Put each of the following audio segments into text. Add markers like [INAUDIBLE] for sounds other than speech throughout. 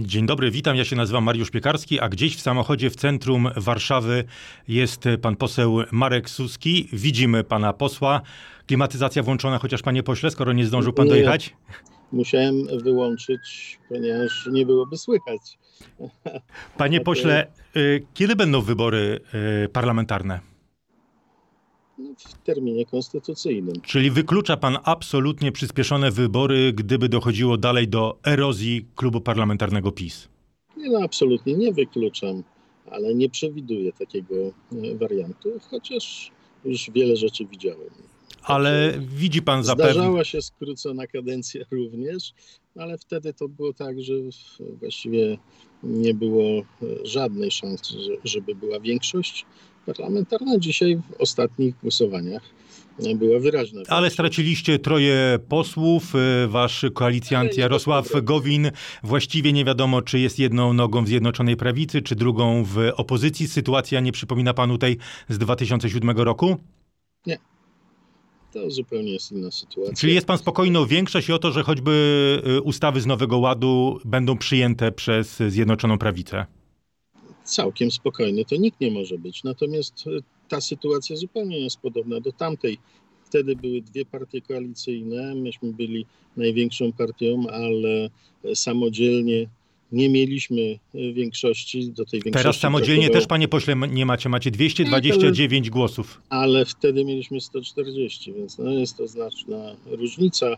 Dzień dobry, witam. Ja się nazywam Mariusz Piekarski, a gdzieś w samochodzie w centrum Warszawy jest pan poseł Marek Suski. Widzimy pana posła. Klimatyzacja włączona, chociaż panie pośle, skoro nie zdążył pan Nie. dojechać. Musiałem wyłączyć, ponieważ nie byłoby słychać. Panie pośle, y, kiedy będą wybory y, parlamentarne? W terminie konstytucyjnym. Czyli wyklucza pan absolutnie przyspieszone wybory, gdyby dochodziło dalej do erozji klubu parlamentarnego PiS? Nie, no, absolutnie nie wykluczam, ale nie przewiduję takiego e, wariantu, chociaż już wiele rzeczy widziałem. Ale widzi pan zapewne... Zdarzała się skrócona kadencja [LAUGHS] również, ale wtedy to było tak, że właściwie nie było e, żadnej szansy, że- żeby była większość parlamentarna. Dzisiaj w ostatnich głosowaniach była wyraźna. Ale straciliście troje posłów. y, Wasz koalicjant nie Jarosław Gowin właściwie nie wiadomo, czy jest jedną nogą w Zjednoczonej Prawicy, czy drugą w opozycji. Sytuacja nie przypomina panu tej z 2007 roku? To zupełnie jest inna sytuacja. Czyli jest pan spokojny o większość i o to, że choćby y, ustawy z Nowego Ładu będą przyjęte przez Zjednoczoną Prawicę? Całkiem spokojny, to nikt nie może być. Natomiast e, ta sytuacja zupełnie jest podobna do tamtej. Wtedy były dwie partie koalicyjne, myśmy byli największą partią, ale e, samodzielnie nie mieliśmy e, większości do tej większości. Teraz samodzielnie też, panie pośle, nie macie. Macie 229 głosów. Ale wtedy mieliśmy 140, więc no jest to znaczna różnica.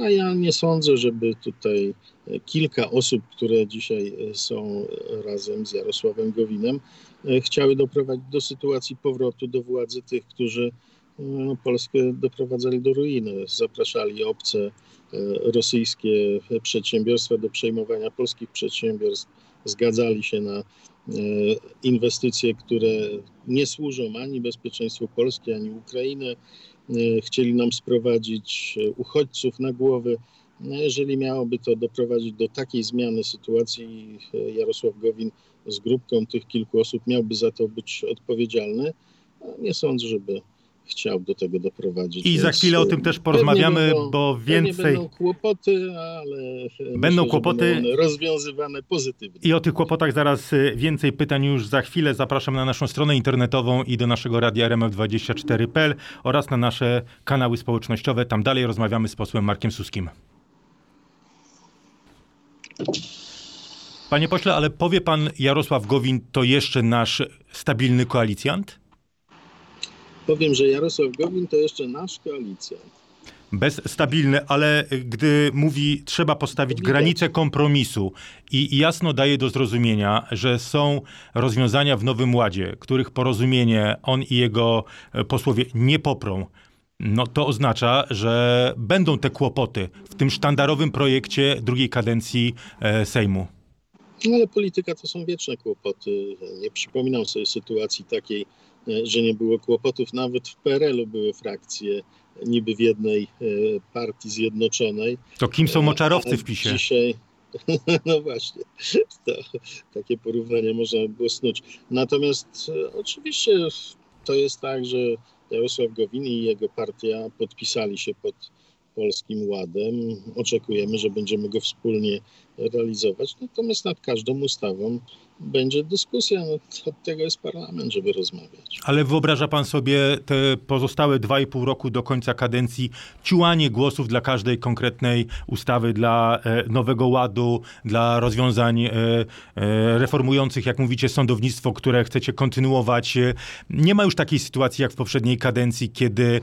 A ja nie sądzę, żeby tutaj e, kilka osób, które dzisiaj e, są razem z Jarosławem Gowinem, chciały doprowadzić do sytuacji powrotu do władzy tych, którzy no, Polskę doprowadzali do ruiny. Zapraszali obce e, rosyjskie przedsiębiorstwa do przejmowania polskich przedsiębiorstw, zgadzali się na e, inwestycje, które nie służą ani bezpieczeństwu Polski, ani Ukrainy. E, Chcieli nam sprowadzić e, uchodźców na głowy. No, jeżeli miałoby to doprowadzić do takiej zmiany sytuacji, e, Jarosław Gowin z grupką tych kilku osób miałby za to być odpowiedzialny, nie sądzę, żeby chciał do tego doprowadzić. I za chwilę o e, tym też pewnie porozmawiamy, będą- bo więcej... Będą kłopoty, ale e, Będą myślę, kłopoty. Będą rozwiązywane pozytywnie. I o tych kłopotach zaraz y, więcej pytań już za chwilę. Zapraszam na naszą stronę internetową i do naszego radia RMF24.pl oraz na nasze kanały społecznościowe. Tam dalej rozmawiamy z posłem Markiem Suskim. Panie pośle, ale powie pan Jarosław Gowin to jeszcze nasz stabilny koalicjant? Powiem, że Jarosław Gowin to jeszcze nasz koalicjant. Bez stabilny, ale gdy mówi, trzeba postawić Widać. granicę kompromisu i jasno daje do zrozumienia, że są rozwiązania w Nowym Ładzie, których porozumienie on i jego e, posłowie nie poprą, no to oznacza, że będą te kłopoty w tym sztandarowym projekcie drugiej kadencji e, Sejmu. No ale polityka to są wieczne kłopoty. Nie przypominam sobie sytuacji takiej, że nie było kłopotów. Nawet w PRL-u były frakcje niby w jednej e, partii zjednoczonej. To kim są moczarowcy w PiSie? Dzisiaj, [LAUGHS] no właśnie, [LAUGHS] to, takie porównanie można by było snuć. Natomiast e, oczywiście to jest tak, że Jarosław Gowin i jego partia podpisali się pod Polskim Ładem. Oczekujemy, że będziemy go wspólnie realizować. Natomiast nad każdą ustawą będzie dyskusja. No, od tego jest parlament, żeby rozmawiać. Ale wyobraża pan sobie te pozostałe dwa i pół roku do końca kadencji ciułanie głosów dla każdej konkretnej ustawy, dla e, Nowego Ładu, dla rozwiązań e, e, reformujących, jak mówicie, sądownictwo, które chcecie kontynuować. Nie ma już takiej sytuacji jak w poprzedniej kadencji, kiedy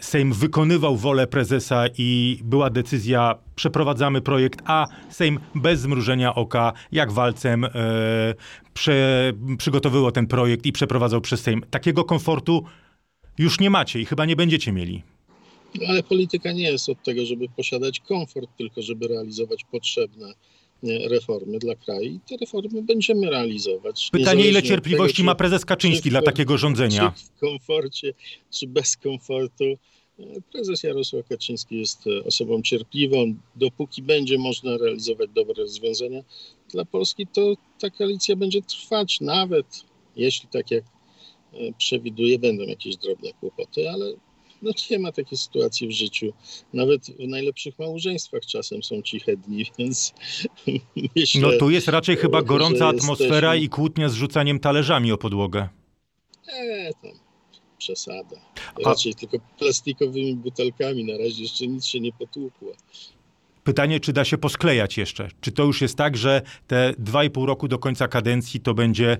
Sejm wykonywał wolę prezesa i była decyzja przeprowadzamy projekt, a Sejm bez zmrużenia oka, jak walcem, e, prze, przygotowywał ten projekt i przeprowadzał przez Sejm. Takiego komfortu już nie macie i chyba nie będziecie mieli. No, Ale polityka nie jest od tego, żeby posiadać komfort, tylko żeby realizować potrzebne reformy dla kraju i te reformy będziemy realizować. Pytanie, ile cierpliwości tego, ma prezes Kaczyński czy dla takiego rządzenia? Czy w komforcie, czy bez komfortu. Prezes Jarosław Kaczyński jest e, osobą cierpliwą. Dopóki będzie można realizować dobre rozwiązania dla Polski, to ta koalicja będzie trwać, nawet jeśli tak jak e, przewiduje, będą jakieś drobne kłopoty, ale No nie ma takiej sytuacji w życiu. Nawet w najlepszych małżeństwach czasem są ciche dni, [LAUGHS] więc myślę... No tu jest raczej chyba gorąca atmosfera jesteśmy- i kłótnia z rzucaniem talerzami o podłogę. E, tam przesada. A- Raczej tylko plastikowymi butelkami. Na razie jeszcze nic się nie potłukło. Pytanie, czy da się posklejać jeszcze? Czy to już jest tak, że te dwa i pół roku do końca kadencji to będzie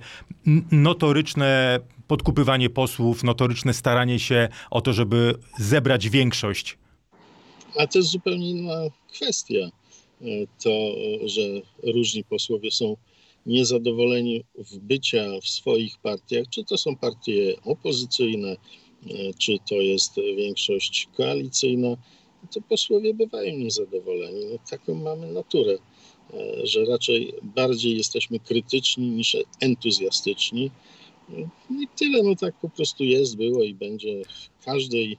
notoryczne podkupywanie posłów, notoryczne staranie się o to, żeby zebrać większość? A to jest zupełnie inna kwestia. E, To, że różni posłowie są niezadowoleni w bycia w swoich partiach, czy to są partie opozycyjne, e, czy to jest większość koalicyjna, to posłowie bywają niezadowoleni. No, taką mamy naturę, e, że raczej bardziej jesteśmy krytyczni niż entuzjastyczni. No I tyle, no tak po prostu jest, było i będzie w każdej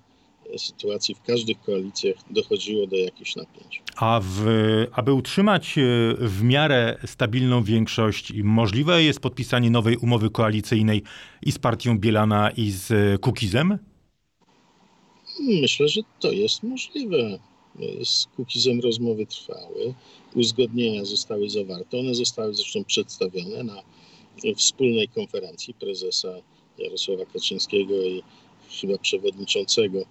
sytuacji, w każdych koalicjach dochodziło do jakichś napięć. A w, aby utrzymać e, w miarę stabilną większość, możliwe jest podpisanie nowej umowy koalicyjnej i z partią Bielana, i z e, Kukizem? Myślę, że to jest możliwe. Z Kukizem rozmowy trwały, uzgodnienia zostały zawarte, one zostały zresztą przedstawione na wspólnej konferencji prezesa Jarosława Kaczyńskiego i chyba przewodniczącego e,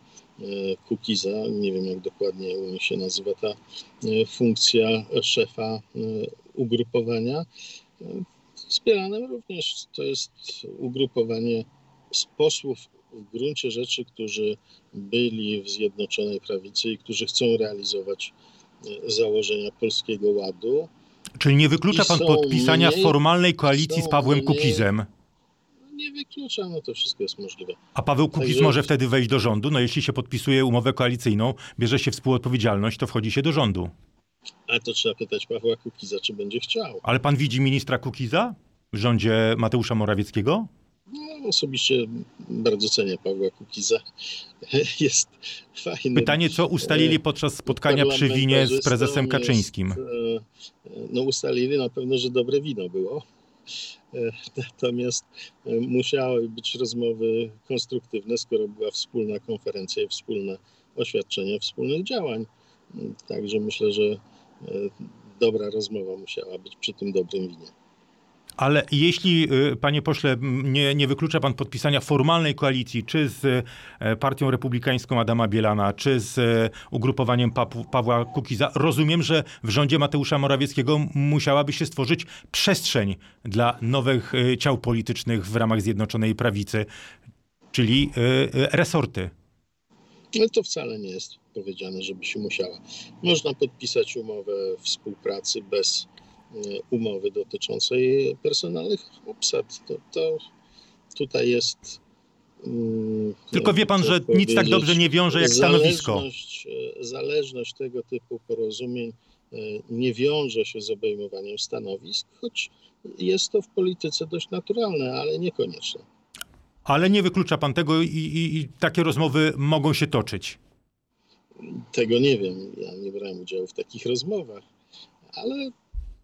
Kukiza. Nie wiem, jak dokładnie u nich się nazywa ta e, funkcja szefa e, ugrupowania. E, Z Bielanem również to jest ugrupowanie z posłów w gruncie rzeczy, którzy byli w Zjednoczonej Prawicy i którzy chcą realizować e, założenia Polskiego Ładu. Czyli nie wyklucza pan podpisania mniej- formalnej koalicji z Pawłem mniej- Kukizem? Nie wykluczam, no to wszystko jest możliwe. A Paweł Kukiz Także- może wtedy wejść do rządu? No jeśli się podpisuje umowę koalicyjną, bierze się współodpowiedzialność, to wchodzi się do rządu. A to trzeba pytać Pawła Kukiza, czy będzie chciał. Ale pan widzi ministra Kukiza w rządzie Mateusza Morawieckiego? No, osobiście bardzo cenię Pawła Kukiza. [LAUGHS] Jest fajny. Pytanie, co ustalili podczas spotkania przy winie z prezesem Kaczyńskim? Jest, e, no ustalili na pewno, że dobre wino było. [LAUGHS] Natomiast e, musiały być rozmowy konstruktywne, skoro była wspólna konferencja i wspólne oświadczenie wspólnych działań. Także myślę, że e, dobra rozmowa musiała być przy tym dobrym winie. Ale jeśli, y, panie pośle, nie, nie wyklucza pan podpisania formalnej koalicji, czy z e, Partią Republikańską Adama Bielana, czy z e, ugrupowaniem Pawła Kukiza, rozumiem, że w rządzie Mateusza Morawieckiego musiałaby się stworzyć przestrzeń dla nowych e, ciał politycznych w ramach Zjednoczonej Prawicy, czyli resorty. Ale to wcale nie jest powiedziane, żeby się musiała. Można podpisać umowę współpracy bez umowy dotyczącej personalnych obsad. To, to tutaj jest. mm, Tylko wie pan, chcę że nic tak dobrze nie wiąże jak stanowisko. Zależność, e, tego typu porozumień e, nie wiąże się z obejmowaniem stanowisk, choć jest to w polityce dość naturalne, ale niekonieczne. Ale nie wyklucza pan tego i, i, i takie rozmowy mogą się toczyć. Tego nie wiem. Ja nie brałem udziału w takich rozmowach, ale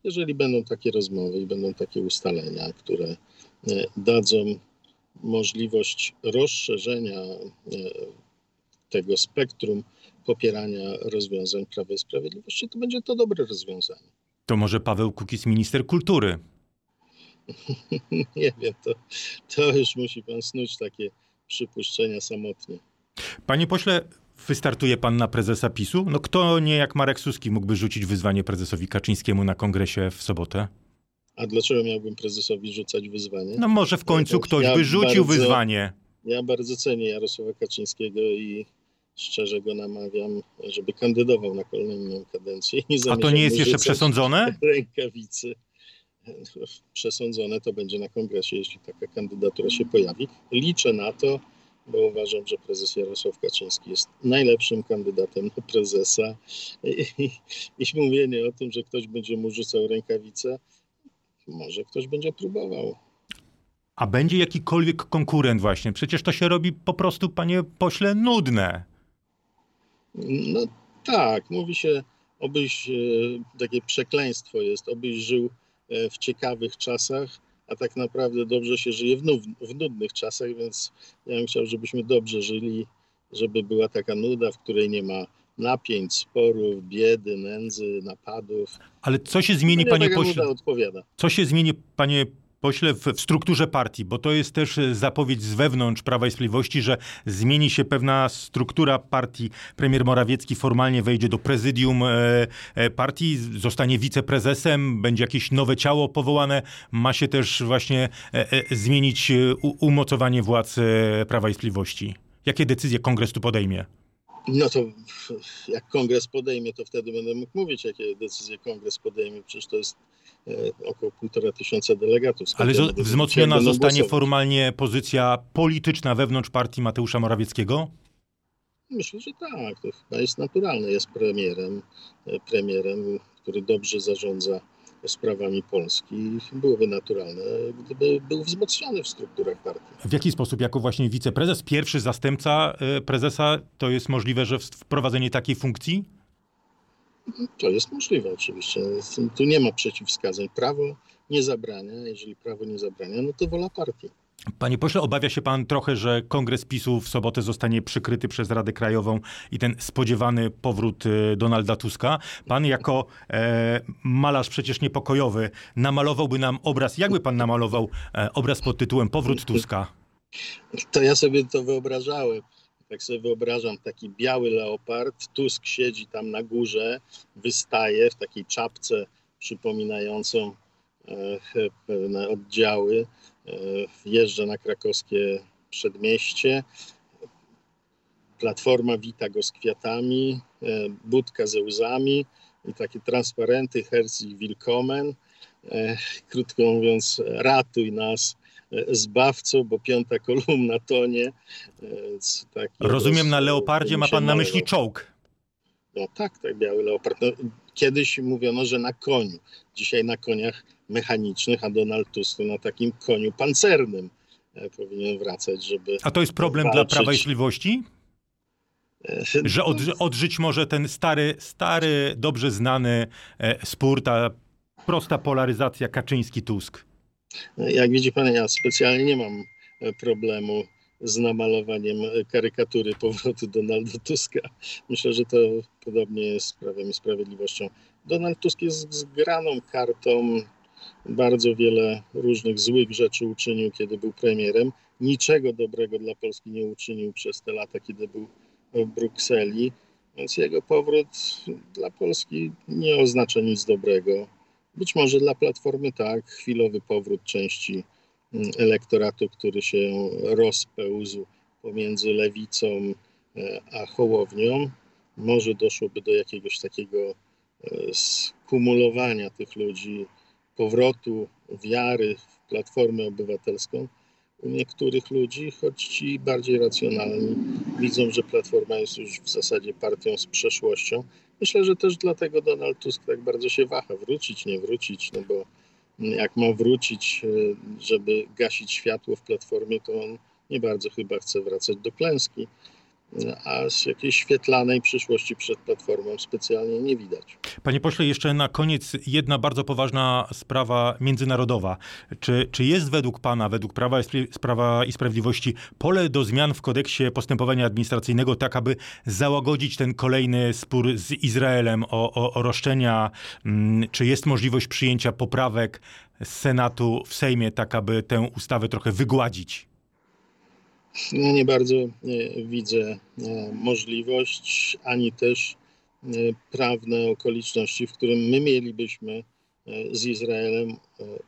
jeżeli będą takie rozmowy i będą takie ustalenia, które e, dadzą możliwość rozszerzenia e, tego spektrum popierania rozwiązań Prawa i Sprawiedliwości, to będzie to dobre rozwiązanie. To może Paweł Kukiz, minister kultury. [LAUGHS] Nie wiem, to, to już musi pan snuć takie przypuszczenia samotnie. Panie pośle, wystartuje pan na prezesa PiSu? No kto nie jak Marek Suski mógłby rzucić wyzwanie prezesowi Kaczyńskiemu na kongresie w sobotę? A dlaczego miałbym prezesowi rzucać wyzwanie? No może w końcu Ja ktoś by rzucił bardzo- wyzwanie. Ja bardzo cenię Jarosława Kaczyńskiego i szczerze go namawiam, żeby kandydował na kolejną kadencję. I A to nie jest jeszcze przesądzone? [LAUGHS] Rękawicy. Przesądzone to będzie na kongresie, jeśli taka kandydatura się pojawi. Liczę na to, bo uważam, że prezes Jarosław Kaczyński jest najlepszym kandydatem na prezesa. I, i, i mówienie o tym, że ktoś będzie mu rzucał rękawice, może ktoś będzie próbował. A będzie jakikolwiek konkurent właśnie? Przecież to się robi po prostu, panie pośle, nudne. No tak, mówi się, obyś, e, takie przekleństwo jest, obyś żył e, w ciekawych czasach, a tak naprawdę dobrze się żyje w, w nudnych czasach, więc ja bym chciał, żebyśmy dobrze żyli żeby była taka nuda, w której nie ma napięć, sporów, biedy, nędzy, napadów. Ale co się zmieni, Mnie panie pośle? odpowiada. Co się zmieni, panie pośle, w, w strukturze partii? Bo to jest też e, zapowiedź z wewnątrz Prawa i Sprawiedliwości, że zmieni się pewna struktura partii. Premier Morawiecki formalnie wejdzie do prezydium e, e, partii, zostanie wiceprezesem, będzie jakieś nowe ciało powołane. Ma się też właśnie zmienić umocowanie władz Prawa i Sprawiedliwości. Jakie decyzje kongres tu podejmie? No to jak kongres podejmie, to wtedy będę mógł mówić, jakie decyzje kongres podejmie. Przecież to jest około półtora tysiąca delegatów. Ale wzmocniona zostanie głosować? formalnie pozycja polityczna wewnątrz partii Mateusza Morawieckiego? Myślę, że tak. To chyba jest naturalne. Jest premierem, e, premierem, który dobrze zarządza sprawami Polski. Byłoby naturalne, gdyby był wzmocniony w strukturach partii. W jaki sposób, jako właśnie wiceprezes, pierwszy zastępca e, prezesa, to jest możliwe, że wprowadzenie takiej funkcji? To jest możliwe oczywiście. Tu nie ma przeciwwskazań. Prawo nie zabrania. Jeżeli prawo nie zabrania, no to wola partii. Panie pośle, obawia się pan trochę, że kongres PiSu w sobotę zostanie przykryty przez Radę Krajową i ten spodziewany powrót e, Donalda Tuska. Pan jako e, malarz przecież niepokojowy namalowałby nam obraz, jakby pan namalował e, obraz pod tytułem Powrót Tuska? To ja sobie to wyobrażałem. Tak sobie wyobrażam taki biały leopard, Tusk siedzi tam na górze, wystaje w takiej czapce przypominającą e, pewne oddziały, e, wjeżdża na krakowskie przedmieście. Platforma wita go z kwiatami, e, budka ze łzami i takie transparenty Herzlich Willkommen. Krótko mówiąc, ratuj nas, e, zbawco, bo piąta kolumna tonie. E, Rozumiem, na leopardzie ma pan na myśli czołg. No tak, tak, biały leopard. No, kiedyś mówiono, że na koniu. Dzisiaj na koniach mechanicznych, a Donald Tusk na takim koniu pancernym e, powinien wracać, żeby... A to jest problem dla walczyć. Prawa i Sprawiedliwości? Że od, odżyć może ten stary, stary, dobrze znany spór, ta prosta polaryzacja Kaczyński-Tusk. Jak widzi pan, ja specjalnie nie mam e, problemu z namalowaniem e, karykatury [LAUGHS] powrotu Donalda Tuska. Myślę, że to podobnie jest z Prawem i Sprawiedliwością. Donald Tusk jest zgraną kartą. Bardzo wiele różnych złych rzeczy uczynił, kiedy był premierem. Niczego dobrego dla Polski nie uczynił przez te lata, kiedy był w Brukseli. Więc jego powrót dla Polski nie oznacza nic dobrego. Być może dla Platformy tak, chwilowy powrót części mm, elektoratu, który się rozpełzł pomiędzy lewicą e, a hołownią. Może doszłoby do jakiegoś takiego e, skumulowania tych ludzi, powrotu wiary w Platformę Obywatelską u niektórych ludzi, choć ci bardziej racjonalni widzą, że Platforma jest już w zasadzie partią z przeszłością. Myślę, że też dlatego Donald Tusk tak bardzo się waha, wrócić, nie wrócić, no bo jak ma wrócić, e, żeby gasić światło w Platformie, to on nie bardzo chyba chce wracać do klęski, a z jakiejś świetlanej przyszłości przed Platformą specjalnie nie widać. Panie pośle, jeszcze na koniec jedna bardzo poważna sprawa międzynarodowa. Czy, czy jest według pana, według Prawa i, Prawa i Sprawiedliwości pole do zmian w kodeksie postępowania administracyjnego, tak aby załagodzić ten kolejny spór z Izraelem o, o, o roszczenia? Mm, Czy jest możliwość przyjęcia poprawek z Senatu w Sejmie, tak aby tę ustawę trochę wygładzić? Ja nie bardzo e, widzę e, możliwość, ani też e, prawne okoliczności, w którym my mielibyśmy z Izraelem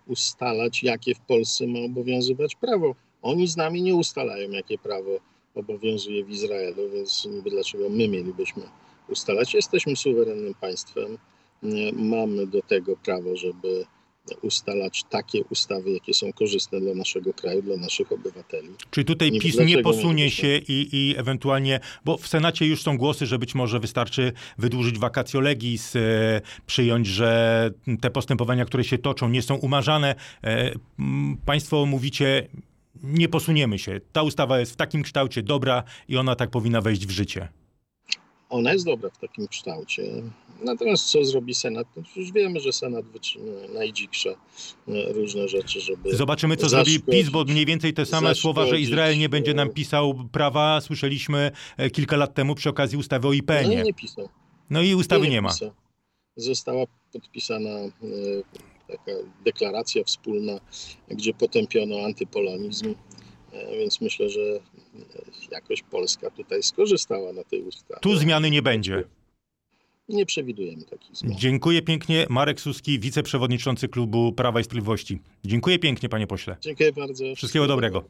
ustalać, jakie w Polsce ma obowiązywać prawo. Oni z nami nie ustalają, jakie prawo obowiązuje w Izraelu, więc niby dlaczego my mielibyśmy ustalać. Jesteśmy suwerennym państwem, mamy do tego prawo, żeby ustalać takie ustawy, jakie są korzystne dla naszego kraju, dla naszych obywateli. Czy tutaj Nie PiS nie posunie nie się i, i ewentualnie, bo w Senacie już są głosy, że być może wystarczy wydłużyć vacatio legis, e, przyjąć, że te postępowania, które się toczą, nie są umarzane. E, państwo mówicie, nie posuniemy się. Ta ustawa jest w takim kształcie dobra i ona tak powinna wejść w życie. Ona jest dobra w takim kształcie. Natomiast co zrobi Senat? No wiemy, że Senat wytrzyma najdziksze e, różne rzeczy, żeby Zobaczymy, co zrobi PiS, bo mniej więcej te same słowa, że Izrael nie będzie nam e, pisał prawa, słyszeliśmy e, kilka lat temu przy okazji ustawy o no, IPN-ie. nie pisał. No i ustawy nie ma. pisał. Została podpisana e, taka deklaracja wspólna, gdzie potępiono antypolonizm, e, więc myślę, że e, jakoś Polska tutaj skorzystała na tej ustawie. Tu zmiany nie będzie. Nie przewidujemy takich zmian. Dziękuję pięknie. Marek Suski, wiceprzewodniczący klubu Prawa i Sprawiedliwości. Dziękuję pięknie, panie pośle. Dziękuję bardzo. Wszystkiego dobrego.